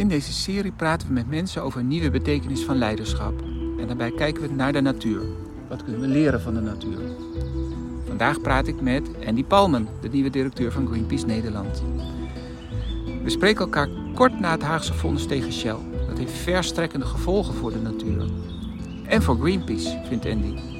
In deze serie praten we met mensen over een nieuwe betekenis van leiderschap. En daarbij kijken we naar de natuur. Wat kunnen we leren van de natuur? Vandaag praat ik met Andy Palmen, de nieuwe directeur van Greenpeace Nederland. We spreken elkaar kort na het Haagse vonnis tegen Shell. Dat heeft verstrekkende gevolgen voor de natuur. En voor Greenpeace, vindt Andy.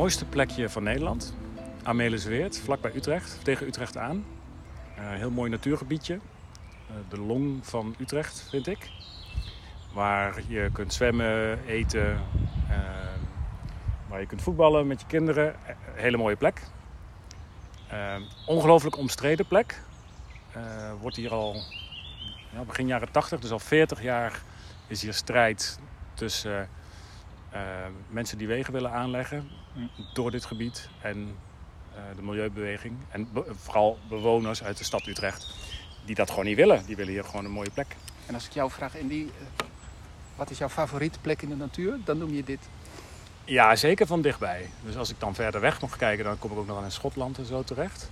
Mooiste plekje van Nederland. Amelisweert, vlakbij Utrecht, tegen Utrecht aan. Uh, heel mooi natuurgebiedje. Uh, de long van Utrecht, vind ik. Waar je kunt zwemmen, eten, waar je kunt voetballen met je kinderen. hele mooie plek. ongelooflijk omstreden plek. wordt hier al ja, begin jaren 80, dus al 40 jaar is hier strijd tussen uh, mensen die wegen willen aanleggen door dit gebied en uh, de milieubeweging. En be vooral bewoners uit de stad Utrecht die dat gewoon niet willen. Die willen hier gewoon een mooie plek. En als ik jou vraag, Andy, uh, wat is jouw favoriete plek in de natuur? Dan noem je dit. Ja, zeker van dichtbij. Dus als ik dan verder weg mag kijken, dan kom ik ook nog in Schotland en zo terecht.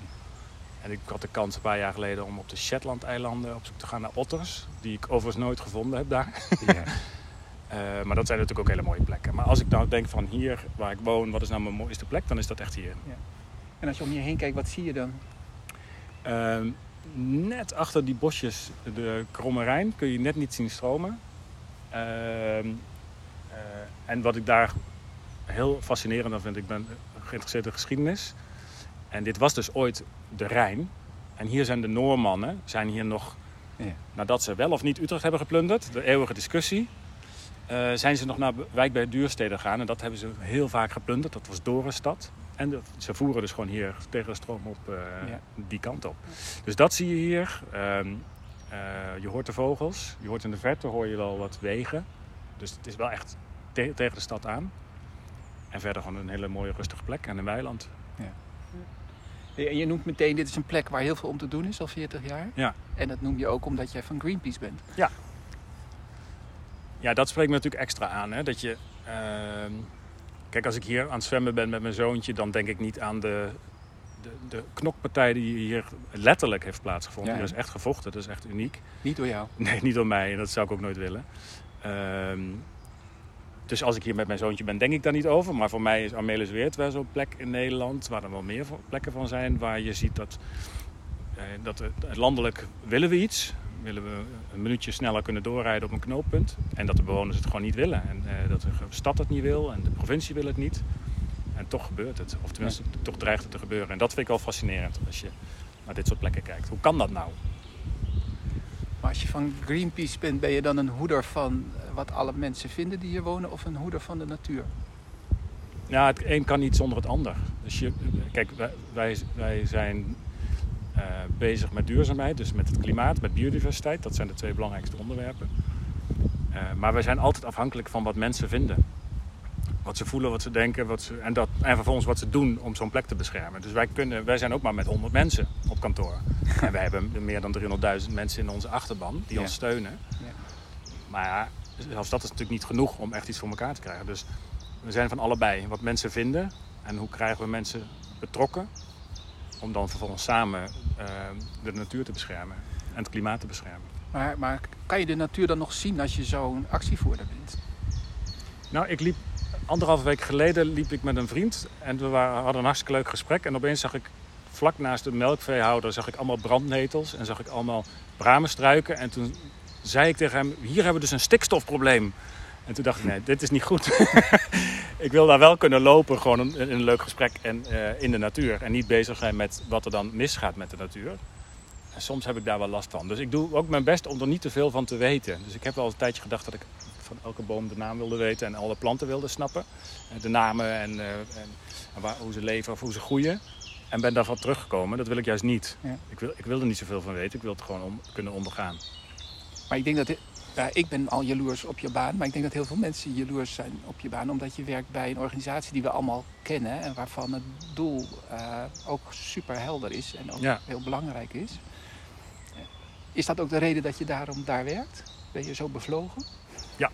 En ik had de kans een paar jaar geleden om op de Shetland-eilanden op zoek te gaan naar otters. Die ik overigens nooit gevonden heb daar. Ja. Uh, maar dat zijn natuurlijk ook hele mooie plekken. Maar als ik nou denk van hier waar ik woon, wat is nou mijn mooiste plek, dan is dat echt hier. Ja. En als je om je heen kijkt, wat zie je dan? Uh, net achter die bosjes, de Kromme Rijn, kun je net niet zien stromen. Uh, en wat ik daar heel fascinerend aan vind, ik ben geïnteresseerd in geschiedenis. En dit was dus ooit de Rijn. En hier zijn de Noormannen, zijn hier nog, ja. nadat ze wel of niet Utrecht hebben geplunderd, de eeuwige discussie. Uh, zijn ze nog naar wijk bij Duurstede gegaan. En dat hebben ze heel vaak geplunderd. Dat was Dorenstad. En de, ze voeren dus gewoon hier tegen de stroom op uh, ja. die kant op. Dus dat zie je hier. Uh, je hoort de vogels. Je hoort in de verte hoor je wel wat wegen. Dus het is wel echt te tegen de stad aan. En verder gewoon een hele mooie rustige plek en een weiland. Ja. En je noemt meteen, dit is een plek waar heel veel om te doen is al 40 jaar. Ja. En dat noem je ook omdat jij van Greenpeace bent. Ja, ja, dat spreekt me natuurlijk extra aan. Hè? Dat je, uh, kijk, als ik hier aan het zwemmen ben met mijn zoontje, dan denk ik niet aan de, de, de knokpartij die hier letterlijk heeft plaatsgevonden. Ja, Dat is echt gevochten, dat is echt uniek. Niet door jou? Nee, niet door mij. En dat zou ik ook nooit willen. Uh, dus als ik hier met mijn zoontje ben, denk ik daar niet over. Maar voor mij is Amelisweert wel zo'n plek in Nederland, waar er wel meer plekken van zijn, waar je ziet dat, uh, dat landelijk willen we iets willen we een minuutje sneller kunnen doorrijden op een knooppunt. En dat de bewoners het gewoon niet willen. En uh, dat de stad het niet wil en de provincie wil het niet. En toch gebeurt het. Of tenminste, ja. toch dreigt het te gebeuren. En dat vind ik wel fascinerend als je naar dit soort plekken kijkt. Hoe kan dat nou? Maar als je van Greenpeace bent, ben je dan een hoeder van eh, wat alle mensen vinden die hier wonen of een hoeder van de natuur? Ja, het een kan niet zonder het ander. Dus je, kijk, wij, wij, wij zijn uh, bezig met duurzaamheid, dus met het klimaat, met biodiversiteit. Dat zijn de twee belangrijkste onderwerpen. Uh, maar wij zijn altijd afhankelijk van wat mensen vinden. Wat ze voelen, wat ze denken wat ze, en, dat, en vervolgens wat ze doen om zo'n plek te beschermen. Dus wij, kunnen, wij zijn ook maar met 100 mensen op kantoor. en wij hebben meer dan 300.000 mensen in onze achterban die ja. ons steunen. Ja. Maar ja, zelfs dat is natuurlijk niet genoeg om echt iets voor elkaar te krijgen. Dus we zijn van allebei. Wat mensen vinden en hoe krijgen we mensen betrokken om dan vervolgens samen uh, de natuur te beschermen en het klimaat te beschermen. Maar, maar kan je de natuur dan nog zien als je zo'n actievoerder bent? Nou, ik liep anderhalve week geleden liep ik met een vriend en we waren, hadden een hartstikke leuk gesprek. En opeens zag ik vlak naast de melkveehouder zag ik allemaal brandnetels en zag ik allemaal bramenstruiken. En toen zei ik tegen hem, hier hebben we dus een stikstofprobleem. En toen dacht ik, nee, dit is niet goed. ik wil daar wel kunnen lopen, gewoon in een leuk gesprek en uh, in de natuur. En niet bezig zijn met wat er dan misgaat met de natuur. En soms heb ik daar wel last van. Dus ik doe ook mijn best om er niet te veel van te weten. Dus ik heb wel een tijdje gedacht dat ik van elke boom de naam wilde weten en alle planten wilde snappen. De namen en, uh, en, en waar, hoe ze leven of hoe ze groeien. En ben daarvan teruggekomen. Dat wil ik juist niet. Ja. Ik, wil, ik wil er niet zoveel van weten. Ik wil het gewoon om, kunnen ondergaan. Maar ik denk dat ja, ik ben al jaloers op je baan, maar ik denk dat heel veel mensen jaloers zijn op je baan. Omdat je werkt bij een organisatie die we allemaal kennen en waarvan het doel uh, ook super helder is en ook ja. heel belangrijk is. Is dat ook de reden dat je daarom daar werkt? Ben je zo bevlogen? Ja.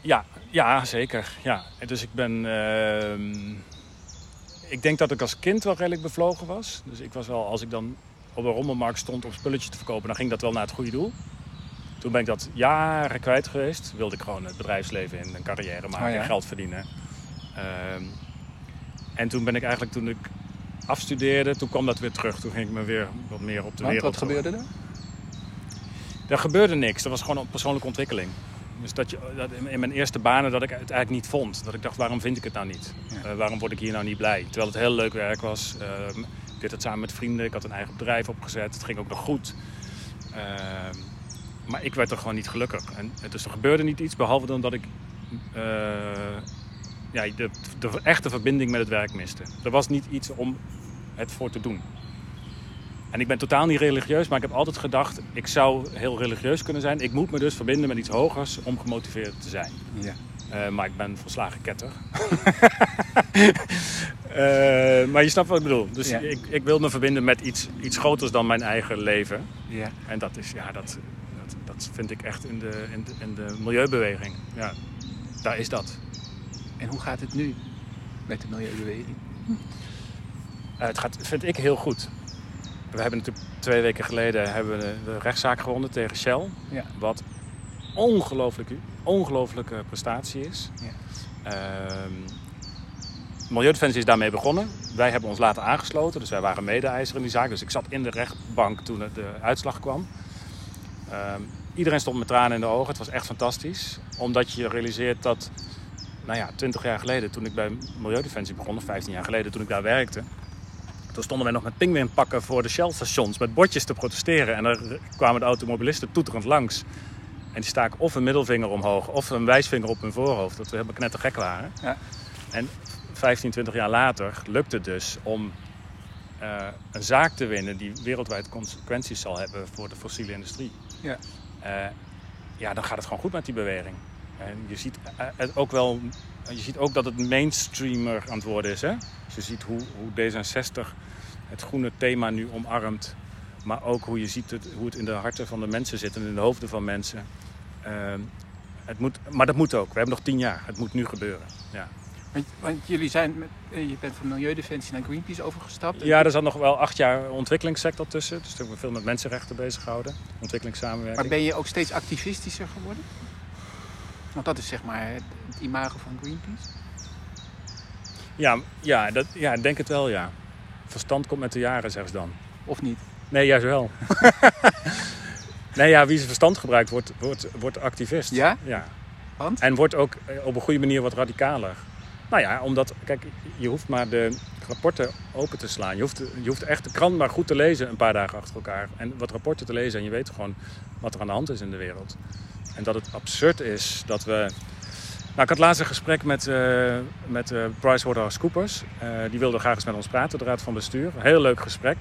Ja, ja zeker. Ja. Dus ik ben. ehm, ik denk dat ik als kind wel redelijk bevlogen was. Dus ik was wel, als ik dan op de rommelmarkt stond om spulletjes te verkopen, dan ging dat wel naar het goede doel. Toen ben ik dat jaren kwijt geweest. Wilde ik gewoon het bedrijfsleven in, een carrière maken, Oh ja. geld verdienen. Ehm, en toen ben ik eigenlijk, toen ik afstudeerde, toen kwam dat weer terug. Toen ging ik me weer wat meer op de Want wereld wat gebeurde er? er gebeurde niks. Dat was gewoon een persoonlijke ontwikkeling. Dus dat je, dat in mijn eerste banen dat ik het eigenlijk niet vond. Dat ik dacht, waarom vind ik het nou niet? Ja. Eh, waarom word ik hier nou niet blij? Terwijl het heel leuk werk was. Ehm, ik deed het samen met vrienden. Ik had een eigen bedrijf opgezet. Het ging ook nog goed. Ehm, maar ik werd er gewoon niet gelukkig. En, dus er gebeurde niet iets, behalve dan dat ik eh, ja, de, de echte verbinding met het werk miste. Er was niet iets om het voor te doen. En ik ben totaal niet religieus, maar ik heb altijd gedacht, ik zou heel religieus kunnen zijn. Ik moet me dus verbinden met iets hogers om gemotiveerd te zijn. Ja. Eh, maar ik ben volslagen ketter. Eh, maar je snapt wat ik bedoel. Dus Ja. ik, ik wil me verbinden met iets, iets groters dan mijn eigen leven. ja. En dat, is, ja, dat, dat, dat vind ik echt in de, in de, in de milieubeweging. Ja, daar is dat. En hoe gaat het nu met de milieubeweging? Eh, het gaat, vind ik heel goed. We hebben natuurlijk twee weken geleden hebben we de, rechtszaak gewonnen tegen Shell. Ja. Wat ongelooflijke, ongelooflijke prestatie is. Ja. Ehm, Milieudefensie is daarmee begonnen. Wij hebben ons laten aangesloten, dus wij waren mede-eiser in die zaak. Dus ik zat in de rechtbank toen de uitslag kwam. Ehm, iedereen stond met tranen in de ogen. Het was echt fantastisch. Omdat je realiseert dat, nou ja, 20 jaar geleden toen ik bij Milieudefensie begon, of 15 jaar geleden toen ik daar werkte. Toen stonden wij nog met pinguïnpakken voor de Shell-stations met bordjes te protesteren. En er kwamen de automobilisten toeterend langs. En die staken of een middelvinger omhoog of een wijsvinger op hun voorhoofd. Dat we helemaal knettergek waren. Ja. En 15, 20 jaar later lukt het dus om eh, een zaak te winnen die wereldwijd consequenties zal hebben voor de fossiele industrie. Ja. Eh, ja, dan gaat het gewoon goed met die beweging. En je ziet eh, het ook wel, je ziet ook dat het mainstreamer aan het worden is. Hè? Dus je ziet hoe, hoe D66 het groene thema nu omarmt. Maar ook hoe je ziet het, hoe het in de harten van de mensen zit en in de hoofden van mensen. Ehm, het moet, maar dat moet ook. We hebben nog tien jaar. Het moet nu gebeuren. Ja, Want, want jullie zijn, met, eh, je bent van Milieudefensie naar Greenpeace overgestapt. ja er zat nog wel acht jaar ontwikkelingssector tussen. Dus toen hebben we veel met mensenrechten bezig gehouden. Ontwikkelingssamenwerking. Maar ben je ook steeds activistischer geworden? Want dat is zeg maar het, het imago van Greenpeace. Ja, ja, dat, ja, ik denk het wel, ja. Verstand komt met de jaren, zeggen ze dan. Of niet? Nee, juist wel. nee, ja, wie zijn verstand gebruikt, wordt, wordt, wordt activist. Ja? Ja. Want? En wordt ook eh, op een goede manier wat radicaler. Nou ja, omdat, kijk, je hoeft maar de rapporten open te slaan. Je hoeft, je hoeft echt de krant maar goed te lezen een paar dagen achter elkaar. En wat rapporten te lezen en je weet gewoon wat er aan de hand is in de wereld. En dat het absurd is dat we... Nou, ik had laatst een gesprek met, eh met eh PricewaterhouseCoopers. Eh die wilde graag eens met ons praten, de raad van bestuur. Heel leuk gesprek.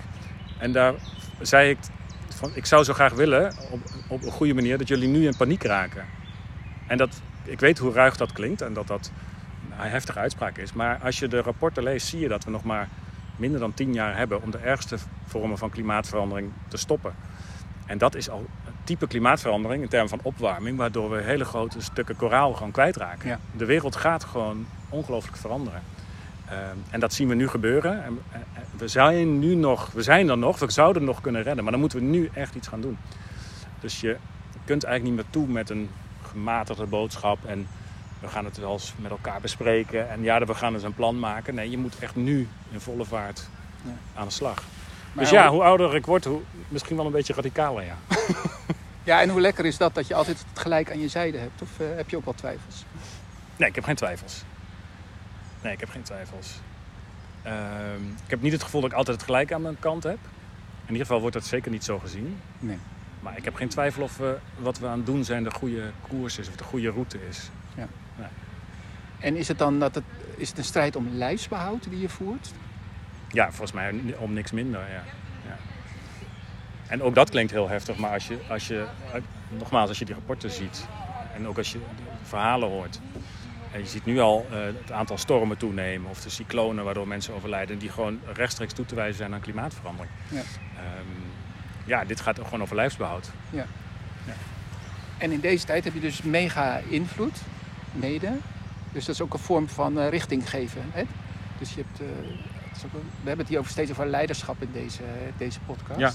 En daar zei ik van, ik zou zo graag willen, op, op een goede manier, dat jullie nu in paniek raken. En dat, ik weet hoe ruig dat klinkt en dat dat heftige uitspraak is. Maar als je de rapporten leest, zie je dat we nog maar minder dan tien jaar hebben om de ergste vormen van klimaatverandering te stoppen. En dat is al een type klimaatverandering in termen van opwarming, waardoor we hele grote stukken koraal gewoon kwijtraken. Ja. De wereld gaat gewoon ongelooflijk veranderen. Ehm, en dat zien we nu gebeuren. En, en- en we zijn nu nog, we zijn er nog, we zouden nog kunnen redden, maar dan moeten we nu echt iets gaan doen. Dus je kunt eigenlijk niet meer toe met een gematigde boodschap en we gaan het wel eens met elkaar bespreken en ja, we gaan eens een plan maken. Nee, je moet echt nu in volle vaart Ja. aan de slag. Maar dus ja, hoe- ouder ik word, hoe, misschien wel een beetje radicaler, ja. Ja, en hoe lekker is dat dat je altijd het gelijk aan je zijde hebt? Of eh, heb je ook wel twijfels? Nee, ik heb geen twijfels. Nee, ik heb geen twijfels. Ehm, ik heb niet het gevoel dat ik altijd het gelijk aan mijn kant heb. In ieder geval wordt dat zeker niet zo gezien. Nee. Maar ik heb geen twijfel of we, wat we aan het doen zijn de goede koers is of de goede route is. En is het dan dat het, is het een strijd om lijfsbehoud die je voert? Ja, volgens mij om niks minder. Ja. Ja. En ook dat klinkt heel heftig, maar als je, als je, eh, nogmaals, als je die rapporten ziet en ook als je verhalen hoort. En je ziet nu al eh, het aantal stormen toenemen of de cyclonen waardoor mensen overlijden, die gewoon rechtstreeks toe te wijzen zijn aan klimaatverandering. Ja. Ehm, ja, dit gaat gewoon over lijfsbehoud. En in deze tijd heb je dus mega invloed. Mede. Dus dat is ook een vorm van eh, richting geven. Hè? Dus je hebt, eh, een- we hebben het hier over steeds over leiderschap in deze, deze podcast. Ja.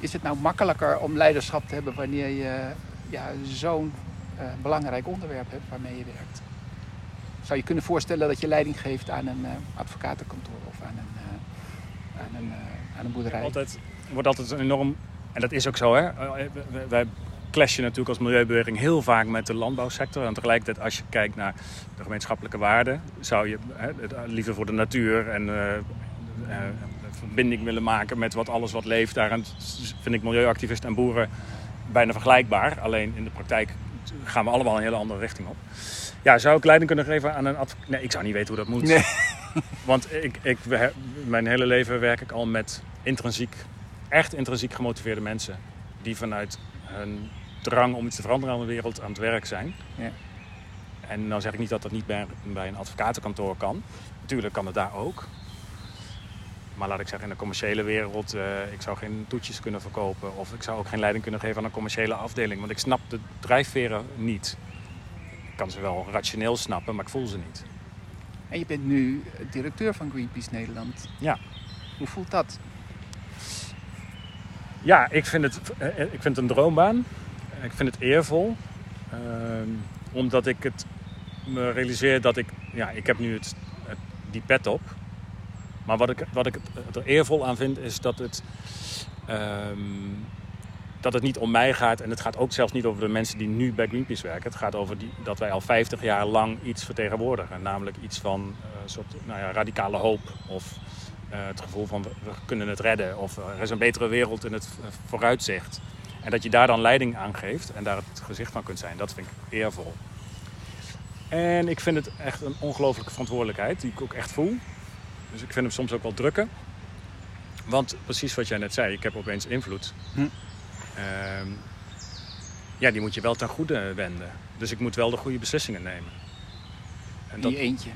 Is het nou makkelijker om leiderschap te hebben wanneer je ja, zo'n eh, belangrijk onderwerp hebt waarmee je werkt? Zou je kunnen voorstellen dat je leiding geeft aan een advocatenkantoor of aan een, aan een, aan een boerderij? Altijd, wordt altijd een enorm, en dat is ook zo, hè? Wij- Wij clashen natuurlijk als milieubeweging heel vaak met de landbouwsector. En tegelijkertijd, als je kijkt naar de gemeenschappelijke waarden, zou je hè, het, eh, liever voor de natuur en eh, eh, verbinding willen maken met wat alles wat leeft. Daar vind ik milieuactivisten en boeren bijna vergelijkbaar. Alleen in de praktijk gaan we allemaal een hele andere richting op. Ja, zou ik leiding kunnen geven aan een advocaat? Nee, ik zou niet weten hoe dat moet. Nee. Want ik, ik, mijn hele leven werk ik al met intrinsiek, echt intrinsiek gemotiveerde mensen. Die vanuit hun drang om iets te veranderen aan de wereld aan het werk zijn. Ja. En dan zeg ik niet dat dat niet bij, bij een advocatenkantoor kan. Natuurlijk kan het daar ook. Maar laat ik zeggen, in de commerciële wereld, eh, ik zou geen toetjes kunnen verkopen. Of ik zou ook geen leiding kunnen geven aan een commerciële afdeling. Want ik snap de drijfveren niet. Ik kan ze wel rationeel snappen, maar ik voel ze niet. En je bent nu directeur van Greenpeace Nederland. Ja. Hoe voelt dat? Ja, ik vind het, eh, ik vind het een droombaan. Ik vind het eervol. Ehm, omdat ik het me realiseer dat ik... Ja, ik heb nu het, die pet op. Maar wat ik, wat ik er eervol aan vind is dat het... ehm, dat het niet om mij gaat en het gaat ook zelfs niet over de mensen die nu bij Greenpeace werken. Het gaat over die, dat wij al 50 jaar lang iets vertegenwoordigen. Namelijk iets van eh, soort nou ja, radicale hoop of eh, het gevoel van we, we kunnen het redden of er is een betere wereld in het eh, vooruitzicht. En dat je daar dan leiding aan geeft en daar het gezicht van kunt zijn, dat vind ik eervol. En ik vind het echt een ongelooflijke verantwoordelijkheid die ik ook echt voel. Dus ik vind hem soms ook wel drukken. Want precies wat jij net zei, ik heb opeens invloed. Hm. Ehm, ja, die moet je wel ten goede wenden. Dus ik moet wel de goede beslissingen nemen. En dat, Die eentje.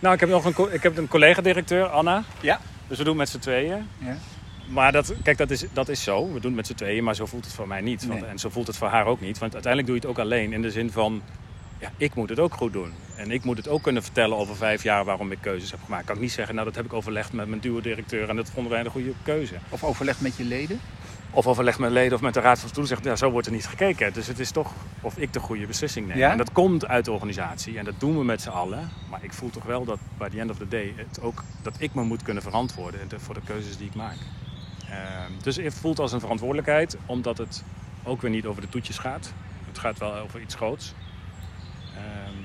nou, ik heb nog een, ik heb een collega-directeur, Anna. Ja. Dus we doen met z'n tweeën. Ja. Maar dat, kijk, dat is, dat is zo. We doen het met z'n tweeën, maar zo voelt het voor mij niet. Want, Nee. En zo voelt het voor haar ook niet. Want uiteindelijk doe je het ook alleen. In de zin van, ja, ik moet het ook goed doen. En ik moet het ook kunnen vertellen over vijf jaar waarom ik keuzes heb gemaakt. Kan ik niet zeggen, nou dat heb ik overlegd met mijn duo-directeur en dat vonden wij een goede keuze. Of overleg met je leden. Of overleg met leden of met de raad van toezicht. Ja, zo wordt er niet gekeken. Dus het is toch of ik de goede beslissing neem. Ja? En dat komt uit de organisatie en dat doen we met z'n allen. Maar ik voel toch wel dat bij the end of the day het ook dat ik me moet kunnen verantwoorden de- voor de keuzes die ik maak. Ehm, dus het voelt als een verantwoordelijkheid, omdat het ook weer niet over de toetjes gaat. Het gaat wel over iets groots. Ehm,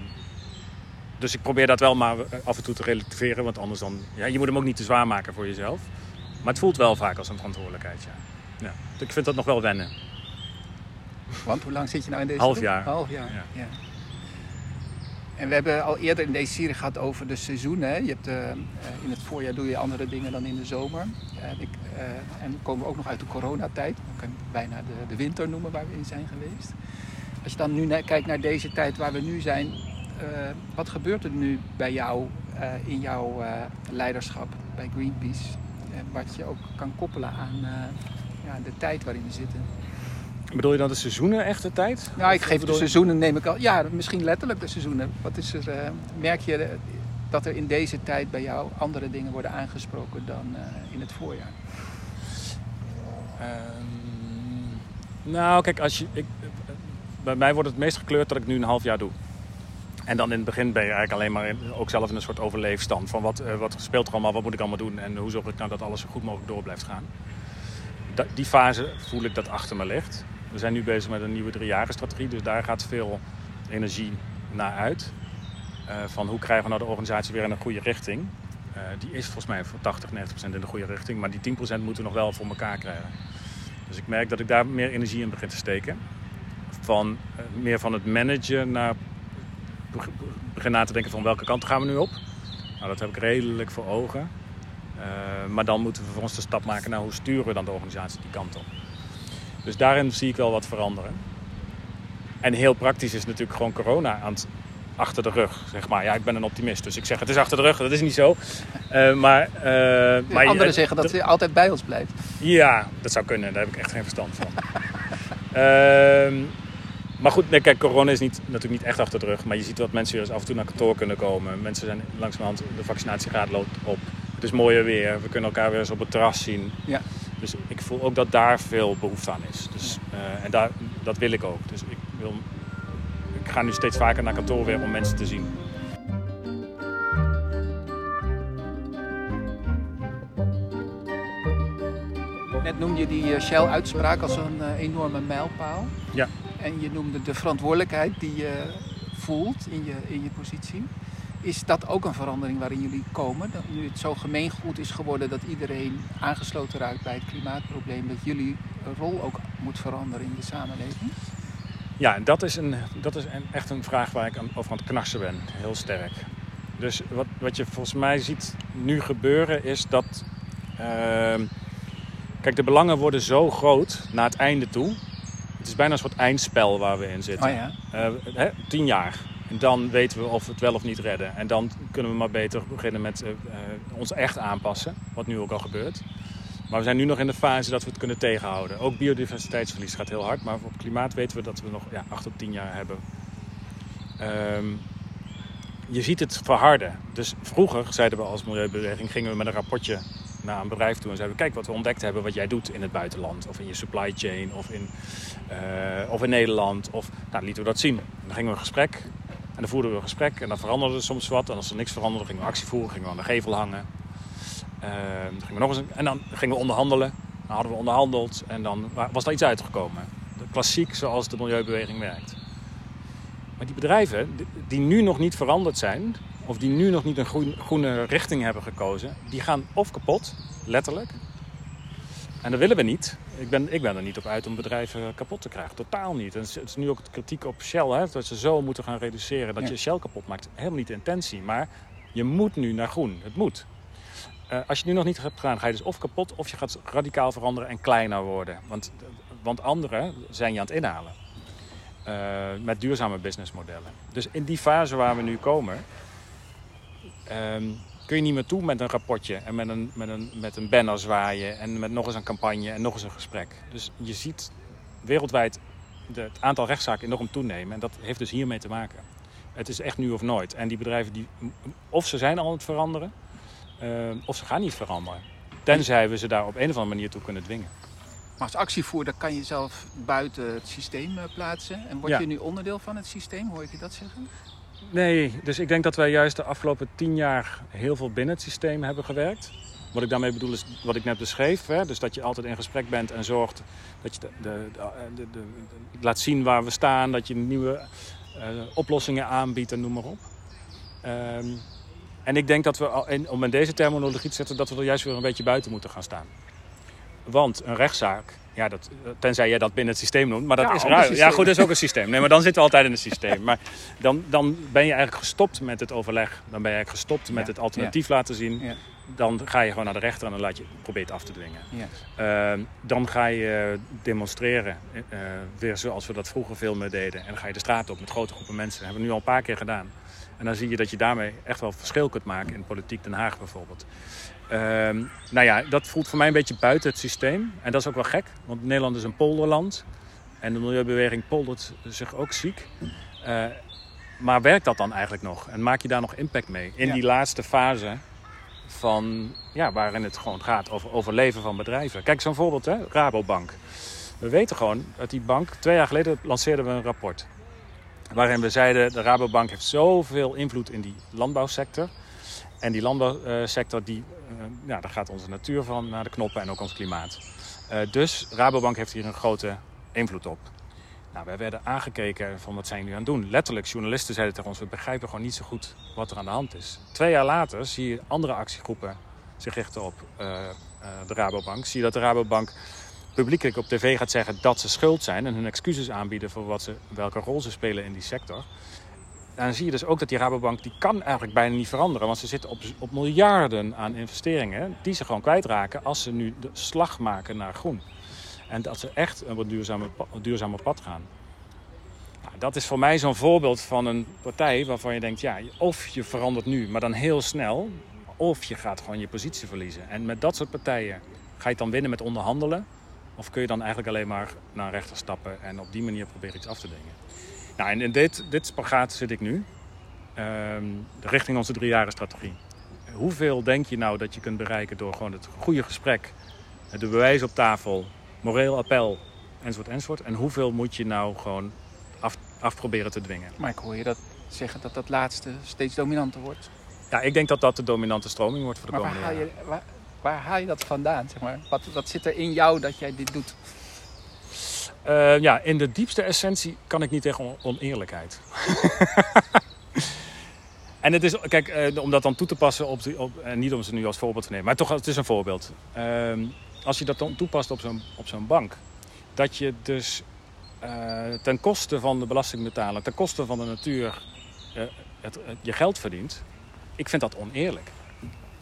dus ik probeer dat wel maar af en toe te relativeren, want anders dan... Ja, je moet hem ook niet te zwaar maken voor jezelf. Maar het voelt wel vaak als een verantwoordelijkheid, ja. ja. Ik vind dat nog wel wennen. Want hoe lang zit je nou in deze Half jaar. Half jaar. Ja. Ja. En we hebben al eerder in deze serie gehad over de seizoenen. Je hebt, eh, in het voorjaar doe je andere dingen dan in de zomer. En, ik, eh, en we ook nog uit de coronatijd. Dan kan bijna de, de winter noemen waar we in zijn geweest. Als je dan nu kijkt naar deze tijd waar we nu zijn. eh, wat gebeurt er nu bij jou in jouw leiderschap bij Greenpeace? En wat je ook kan koppelen aan ja, de tijd waarin we zitten. Bedoel je dan de seizoenen echt de tijd? Nou, ik geef de bedoel je- seizoenen, neem ik al. Ja, misschien letterlijk de seizoenen. Wat is er, eh, merk je eh, dat er in deze tijd bij jou andere dingen worden aangesproken dan eh, in het voorjaar? Ehm, nou, kijk, als je, ik, bij mij wordt het meest gekleurd dat ik nu een half jaar doe. En dan in het begin ben je eigenlijk alleen maar in- ook zelf in een soort overleefstand. Van wat, eh, wat speelt er allemaal, wat moet ik allemaal doen en hoe zorg ik nou dat alles zo goed mogelijk door blijft gaan. Die fase voel ik dat achter me ligt. We zijn nu bezig met een nieuwe driejarenstrategie, dus daar gaat veel energie naar uit. Eh, van hoe krijgen we nou de organisatie weer in een goede richting. Eh, die is volgens mij voor 80, 90 procent in de goede richting, maar die 10 procent moeten we nog wel voor elkaar krijgen. Dus ik merk dat ik daar meer energie in begin te steken. Van, eh, meer van het managen naar beg- begin na te denken van welke kant gaan we nu op. Nou, dat heb ik redelijk voor ogen. Maar dan moeten we voor ons de stap maken naar hoe sturen we dan de organisatie die kant op. Dus daarin zie ik wel wat veranderen. En heel praktisch is natuurlijk gewoon corona aan het, achter de rug, zeg maar. Ja, ik ben een optimist, dus ik zeg het is achter de rug. Dat is niet zo. Eh, maar, eh, maar Anderen zeggen dat hij altijd bij ons blijft. ja, dat zou kunnen. Daar heb ik echt geen verstand van. Ehm, maar goed, nee, kijk, corona is niet, natuurlijk niet echt achter de rug. Maar je ziet dat mensen weer eens af en toe naar kantoor kunnen komen. Mensen zijn langzamerhand, de vaccinatiegraad loopt op. Het is mooier weer. We kunnen elkaar weer eens op het terras zien. Ja. Dus ik voel ook dat daar veel behoefte aan is. Dus, eh, en daar, dat wil ik ook. Dus ik, wil, ik ga nu steeds vaker naar kantoor weer om mensen te zien. Net noemde je die eh, Shell-uitspraak als een eh, enorme mijlpaal. Ja. En je noemde de verantwoordelijkheid die je voelt in je, in je positie. Is dat ook een verandering waarin jullie komen? Dat nu het zo gemeengoed is geworden dat iedereen aangesloten raakt bij het klimaatprobleem, dat jullie rol ook moet veranderen in de samenleving? Ja, dat is, een, dat is een, echt een vraag waar ik aan, over aan het knarsen ben. Heel sterk. Dus wat, wat je volgens mij ziet nu gebeuren is dat... ehm, kijk, de belangen worden zo groot naar het einde toe. Het is bijna een soort eindspel waar we in zitten. Oh ja. Eh, hè, tien jaar. En dan weten we of we het wel of niet redden. En dan kunnen we maar beter beginnen met eh, eh, ons echt aanpassen. Wat nu ook al gebeurt. Maar we zijn nu nog in de fase dat we het kunnen tegenhouden. Ook biodiversiteitsverlies gaat heel hard. Maar op klimaat weten we dat we nog ja, 8 tot 10 jaar hebben. Ehm, je ziet het verharden. Dus vroeger, zeiden we als milieubeweging, gingen we met een rapportje naar een bedrijf toe en zeiden we: Kijk wat we ontdekt hebben, wat jij doet in het buitenland, of in je supply chain, of in, eh, of in Nederland. Of, nou, lieten we dat zien. En dan gingen we een gesprek en dan voerden we een gesprek en dan veranderde er soms wat. En als er niks veranderde, gingen we actie voeren, gingen we aan de gevel hangen. Ehm, gingen we nog eens, een- en dan gingen we onderhandelen. Dan hadden we onderhandeld en dan wa- was er iets uitgekomen. Klassiek zoals de milieubeweging werkt. Maar die bedrijven die- nu nog niet veranderd zijn, of die nu nog niet een groen- groene richting hebben gekozen, die gaan of kapot, letterlijk. En dat willen we niet. Ik ben, ik ben er niet op uit om bedrijven kapot te krijgen. Totaal niet. En het is, nu ook de kritiek op Shell, hè, dat ze zo moeten gaan reduceren dat Ja. je Shell kapot maakt. Helemaal niet de intentie, maar je moet nu naar groen. Het moet. Eh, als je het nu nog niet hebt gedaan, ga je dus of kapot of je gaat radicaal veranderen en kleiner worden. Want, want anderen zijn je aan het inhalen. Eh, met duurzame businessmodellen. Dus in die fase waar we nu komen, ehm, kun je niet meer toe met een rapportje en met een, met, een, met een banner zwaaien en met nog eens een campagne en nog eens een gesprek. Dus je ziet wereldwijd de, het aantal rechtszaken enorm toenemen en dat heeft dus hiermee te maken. Het is echt nu of nooit. En die bedrijven, die, of ze zijn al aan het veranderen, eh, of ze gaan niet veranderen. Tenzij we ze daar op een of andere manier toe kunnen dwingen. Maar als actievoerder kan je zelf buiten het systeem eh, plaatsen. En word Ja. je nu onderdeel van het systeem? Hoor ik je dat zeggen? Nee, dus ik denk dat wij juist de afgelopen tien jaar heel veel binnen het systeem hebben gewerkt. Wat ik daarmee bedoel is wat ik net beschreef. Hè? Dus dat je altijd in gesprek bent en zorgt dat je de, de, de, laat zien waar we staan. Dat je nieuwe eh, oplossingen aanbiedt en noem maar op. Ehm, en ik denk dat we, om in deze terminologie te zetten, dat we er juist weer een beetje buiten moeten gaan staan. Want een rechtszaak, ja, dat, tenzij jij dat binnen het systeem noemt, maar dat Ja, is ruim. Ja, goed, dat is ook een systeem. Nee, maar dan zitten we altijd in het systeem. Maar dan, dan ben je eigenlijk gestopt met het overleg. Dan ben je eigenlijk gestopt met Ja, het alternatief laten zien. Dan ga je gewoon naar de rechter en dan laat je probeer het af te dwingen. Ehm, dan ga je demonstreren, eh, weer zoals we dat vroeger veel meer deden. En dan ga je de straat op met grote groepen mensen. Dat hebben we nu al een paar keer gedaan. En dan zie je dat je daarmee echt wel verschil kunt maken in politiek Den Haag bijvoorbeeld. Ehm, nou ja, dat voelt voor mij een beetje buiten het systeem. En dat is ook wel gek, want Nederland is een polderland. En de milieubeweging poldert zich ook ziek. Eh, maar werkt dat dan eigenlijk nog? En maak je daar nog impact mee? In Ja. die laatste fase van, ja, waarin het gewoon gaat over overleven van bedrijven. Kijk, zo'n voorbeeld, hè? Rabobank. We weten gewoon dat die bank, twee jaar geleden lanceerden we een rapport. Waarin we zeiden, de Rabobank heeft zoveel invloed in die landbouwsector. En die landbouwsector, die, eh, ja, daar gaat onze natuur van naar de knoppen en ook ons klimaat. Eh, dus Rabobank heeft hier een grote invloed op. Nou, wij werden aangekeken van wat zijn jullie aan het doen. Letterlijk, journalisten zeiden tegen ons, we begrijpen gewoon niet zo goed wat er aan de hand is. Twee jaar later zie je andere actiegroepen zich richten op eh, eh, de Rabobank. Zie je dat de Rabobank publiekelijk op tv gaat zeggen dat ze schuld zijn en hun excuses aanbieden voor wat ze, welke rol ze spelen in die sector. En dan zie je dus ook dat die Rabobank, die kan eigenlijk bijna niet veranderen. Want ze zitten op, op miljarden aan investeringen die ze gewoon kwijtraken als ze nu de slag maken naar groen. En dat ze echt een wat duurzamer pad gaan. Nou, dat is voor mij zo'n voorbeeld van een partij waarvan je denkt, ja, of je verandert nu, maar dan heel snel. Of je gaat gewoon je positie verliezen. En met dat soort partijen ga je het dan winnen met onderhandelen. Of kun je dan eigenlijk alleen maar naar rechter stappen en op die manier proberen iets af te dingen? Nou, en in dit, dit spagaat zit ik nu, ehm, richting onze jaren strategie. Hoeveel denk je nou dat je kunt bereiken door gewoon het goede gesprek, de bewijs op tafel, moreel appel, enzovoort, enzovoort. En hoeveel moet je nou gewoon af, af proberen te dwingen? Maar ik hoor je dat zeggen dat dat laatste steeds dominanter wordt. Ja, ik denk dat dat de dominante stroming wordt voor de maar komende waar haal, je, waar, waar haal je dat vandaan? Zeg maar? wat, wat zit er in jou dat jij dit doet? Eh, ja, in de diepste essentie kan ik niet tegen on- oneerlijkheid. en het is, kijk, eh, om dat dan toe te passen op, die- op en niet om ze nu als voorbeeld te nemen, maar toch, het is een voorbeeld. Ehm, als je dat dan toepast op zo'n, op bank, dat je dus eh, ten koste van de belastingbetaler, ten koste van de natuur, eh, het- je geld verdient, ik vind dat oneerlijk.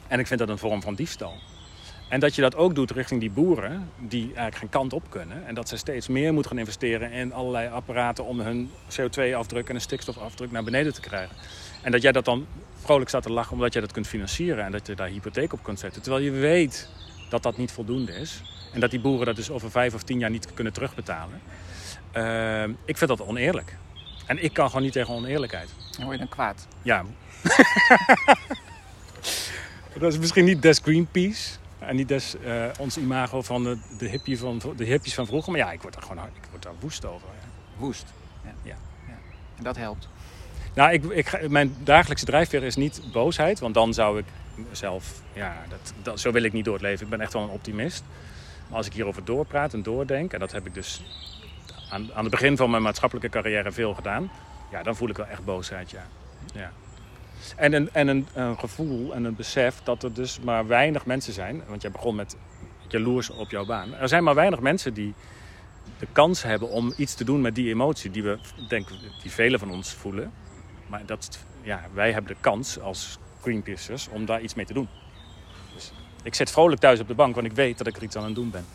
En ik vind dat een vorm van diefstal. En dat je dat ook doet richting die boeren die eigenlijk geen kant op kunnen. En dat ze steeds meer moeten gaan investeren in allerlei apparaten om hun CO2-afdruk en hun stikstofafdruk naar beneden te krijgen. En dat jij dat dan vrolijk staat te lachen omdat jij dat kunt financieren en dat je daar hypotheek op kunt zetten. Terwijl je weet dat dat niet voldoende is. En dat die boeren dat dus over vijf of tien jaar niet kunnen terugbetalen. Ehm, ik vind dat oneerlijk. En ik kan gewoon niet tegen oneerlijkheid. Dan word je dan kwaad. Ja. dat is misschien niet des Greenpeace. En niet des eh, ons imago van de, de, hippie van de hippies van vroeger. Maar ja, ik word er gewoon hard- ik word daar woest over. ja. Woest. Ja. Ja. En dat helpt. Nou, ik, ik, mijn dagelijkse drijfveer is niet boosheid. Want dan zou ik mezelf... Ja, dat, dat, zo wil ik niet door het leven. Ik ben echt wel een optimist. Maar als ik hierover doorpraat en doordenk... En dat heb ik dus aan, aan het begin van mijn maatschappelijke carrière veel gedaan. Ja, dan voel ik wel echt boosheid, ja. ja. En, een, en een, een gevoel en een besef dat er dus maar weinig mensen zijn. Want jij begon met jaloers op jouw baan. Er zijn maar weinig mensen die de kans hebben om iets te doen met die emotie die we, denk die velen van ons voelen. Maar dat, ja, wij hebben de kans als Greenpeacers om daar iets mee te doen. Dus ik zit vrolijk thuis op de bank, want ik weet dat ik er iets aan het doen ben.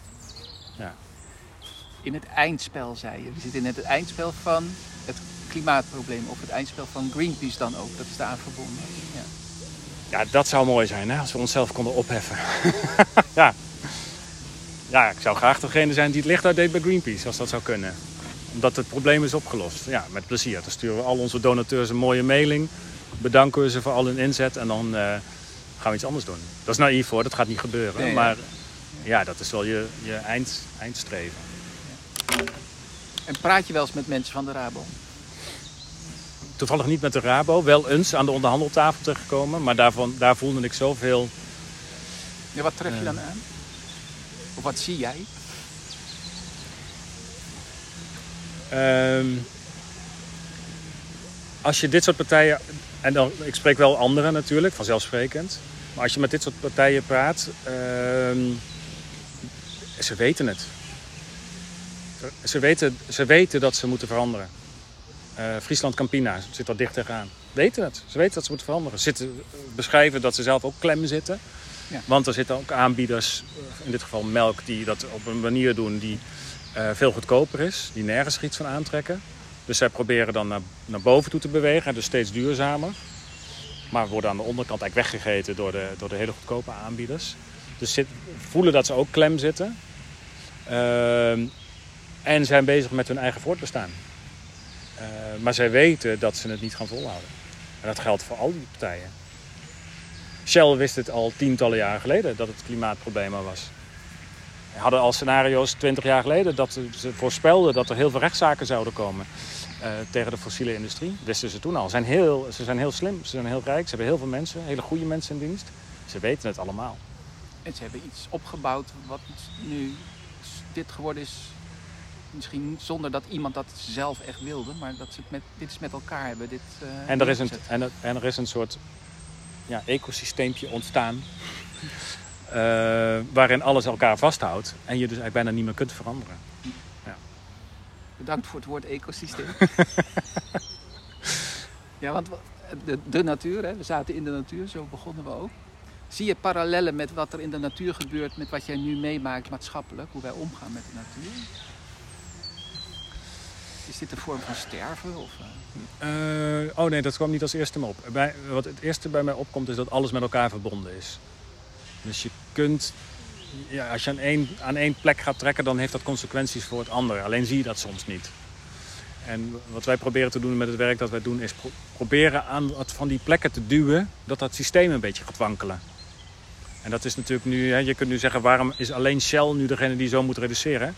In het eindspel, zei je. We zitten in het eindspel van het klimaatprobleem. Of het eindspel van Greenpeace dan ook. Dat is daaraan verbonden. Ja. Ja, dat zou mooi zijn, hè, als we onszelf konden opheffen. ja. ja, ik zou graag degene zijn die het licht uitdeed bij Greenpeace, als dat zou kunnen. Omdat het probleem is opgelost. Ja, met plezier. Dan sturen we al onze donateurs een mooie mailing. Bedanken we ze voor al hun inzet en dan eh, gaan we iets anders doen. Dat is naïef hoor, dat gaat niet gebeuren. Nee. Maar ja, dat is wel je, je eind, eindstreven. En praat je wel eens met mensen van de Rabo? Toevallig niet met de Rabo, wel eens aan de onderhandeltafel terechtgekomen. Maar daarvan, daar voelde ik zoveel Ja, wat tref je Eh. dan aan? Of wat zie jij? Ehm, als je dit soort partijen, en dan, ik spreek wel anderen natuurlijk, vanzelfsprekend. Maar als je met dit soort partijen praat, ehm, ze weten het. Ze weten, ze weten dat ze moeten veranderen. Eh, Friesland Campina zit er dicht tegenaan. Weten het. Ze weten dat ze moeten veranderen. Ze Zitten, beschrijven dat ze zelf ook klem zitten. Ja. Want er zitten ook aanbieders, eh, in dit geval melk, die dat op een manier doen die eh, veel goedkoper is, die nergens iets van aantrekken. Dus zij proberen dan naar, naar boven toe te bewegen, dus steeds duurzamer. Maar worden aan de onderkant eigenlijk weggegeten door de, door de hele goedkope aanbieders. Dus voelen dat ze ook klem zitten. Ehm, en zijn bezig met hun eigen voortbestaan. Eh, maar zij weten dat ze het niet gaan volhouden. En dat geldt voor al die partijen. Shell wist het al tientallen jaren geleden dat het klimaatprobleem er was. Hadden al scenario's 20 jaar geleden dat ze voorspelden dat er heel veel rechtszaken zouden komen tegen de fossiele industrie. Wisten ze toen al. Ze zijn, heel, ze zijn heel slim, ze zijn heel rijk, ze hebben heel veel mensen, hele goede mensen in dienst. Ze weten het allemaal. En ze hebben iets opgebouwd wat nu dit geworden is. Misschien zonder dat iemand dat zelf echt wilde, maar dat ze het met, dit is met elkaar hebben. Dit, eh, En er is een, en er, en er is een soort ja, ecosysteempje ontstaan. eh, waarin alles elkaar vasthoudt en je dus eigenlijk bijna niet meer kunt veranderen. Bedankt voor het woord ecosysteem. ja, want de, de natuur, hè, we zaten in de natuur, zo begonnen we ook. Zie je parallellen met wat er in de natuur gebeurt, met wat jij nu meemaakt maatschappelijk, hoe wij omgaan met de natuur? Is dit een vorm van sterven? Of, eh? Eh, oh nee, dat kwam niet als eerste me op. Bij, wat het eerste bij mij opkomt is dat alles met elkaar verbonden is. Dus je kunt als je aan één, aan één plek gaat trekken, dan heeft dat consequenties voor het andere. Alleen zie je dat soms niet. En wat wij proberen te doen met het werk dat wij doen, is proberen aan wat van die plekken te duwen dat dat systeem een beetje gaat wankelen. En dat is natuurlijk nu, hè, je kunt nu zeggen, waarom is alleen Shell nu degene die zo moet reduceren?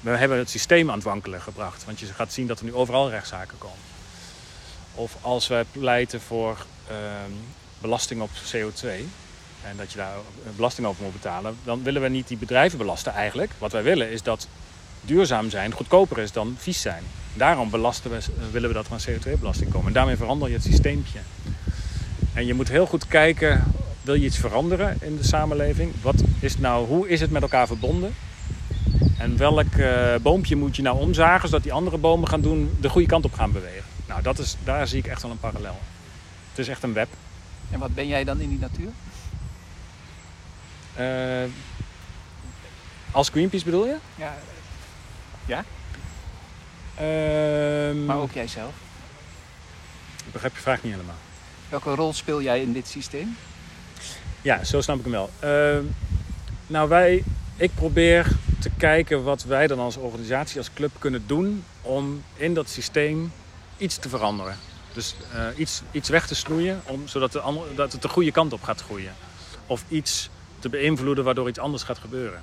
We hebben het systeem aan het wankelen gebracht. Want je gaat zien dat er nu overal rechtszaken komen. Of als wij pleiten voor ehm, belasting op CO2 en dat je daar belasting over moet betalen, dan willen we niet die bedrijven belasten eigenlijk. Wat wij willen is dat duurzaam zijn goedkoper is dan vies zijn. Daarom belasten we, eh, willen we dat er een CO2-belasting komen. En daarmee verander je het systeempje. En je moet heel goed kijken, wil je iets veranderen in de samenleving? Wat is nou, hoe is het met elkaar verbonden? En welk uh, boompje moet je nou omzagen, zodat die andere bomen gaan doen, de goede kant op gaan bewegen? Nou, dat is, daar zie ik echt wel een parallel. Het is echt een web. En wat ben jij dan in die natuur? Uh, als Greenpeace bedoel je? Ja. Ja? Uh, maar ook jijzelf? Ik begrijp je vraag niet helemaal. Welke rol speel jij in dit systeem? Ja, zo snap ik hem wel. Uh, nou, wij, ik probeer te kijken wat wij dan als organisatie, als club kunnen doen om in dat systeem iets te veranderen. Dus uh, iets, iets weg te snoeien, om, zodat de andere, dat het de goede kant op gaat groeien. Of iets te beïnvloeden waardoor iets anders gaat gebeuren.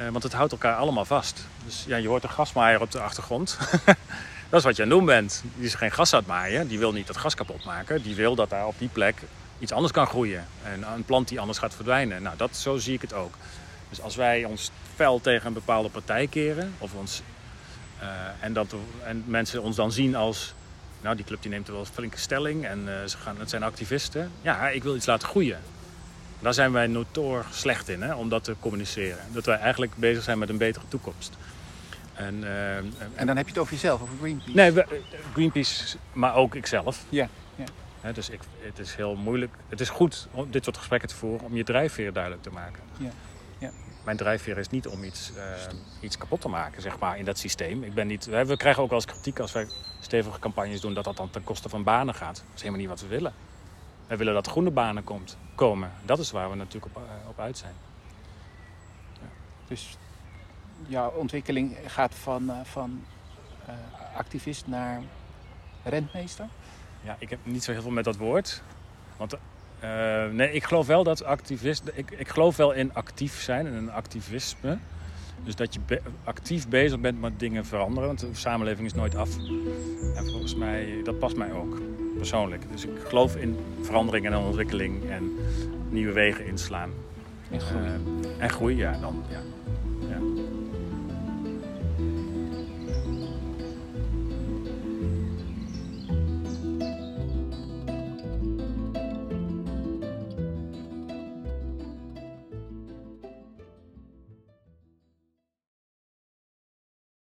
Uh, want het houdt elkaar allemaal vast. Dus ja, je hoort een gasmaaier op de achtergrond. dat is wat je aan het doen bent. Die is geen gas aan het maaien. Die wil niet dat gas kapot maken. Die wil dat daar op die plek iets anders kan groeien. En een plant die anders gaat verdwijnen. Nou, dat, zo zie ik het ook. Dus als wij ons fel tegen een bepaalde partij keren... Of ons, uh, en, dat, en mensen ons dan zien als... Nou, die club die neemt er wel flinke stelling en uh, ze gaan, het zijn activisten. Ja, ik wil iets laten groeien. Daar zijn wij notoor slecht in, hè, om dat te communiceren. Dat wij eigenlijk bezig zijn met een betere toekomst. En, uh, en dan heb je het over jezelf, over Greenpeace? Nee, we, Greenpeace, maar ook ikzelf. Ja. ja. He, dus ik, het is heel moeilijk. Het is goed om dit soort gesprekken te voeren om je drijfveer duidelijk te maken. Ja. Ja. Mijn drijfveer is niet om iets, uh, iets kapot te maken, zeg maar, in dat systeem. Ik ben niet, we krijgen ook als kritiek als wij stevige campagnes doen dat dat dan ten koste van banen gaat. Dat is helemaal niet wat we willen. We willen dat groene banen komt, komen. Dat is waar we natuurlijk op, uh, op uit zijn. Ja. Dus jouw ontwikkeling gaat van, uh, van uh, activist naar rentmeester? Ja, ik heb niet zo heel veel met dat woord. Want nee, ik geloof wel dat activist. Ik, ik geloof wel in actief zijn en in activisme. Dus dat je be actief bezig bent met dingen veranderen. Want de samenleving is nooit af. En volgens mij, dat past mij ook persoonlijk. Dus ik geloof in verandering en ontwikkeling en nieuwe wegen inslaan. En groei. Uh, en groei, ja. Dan, ja.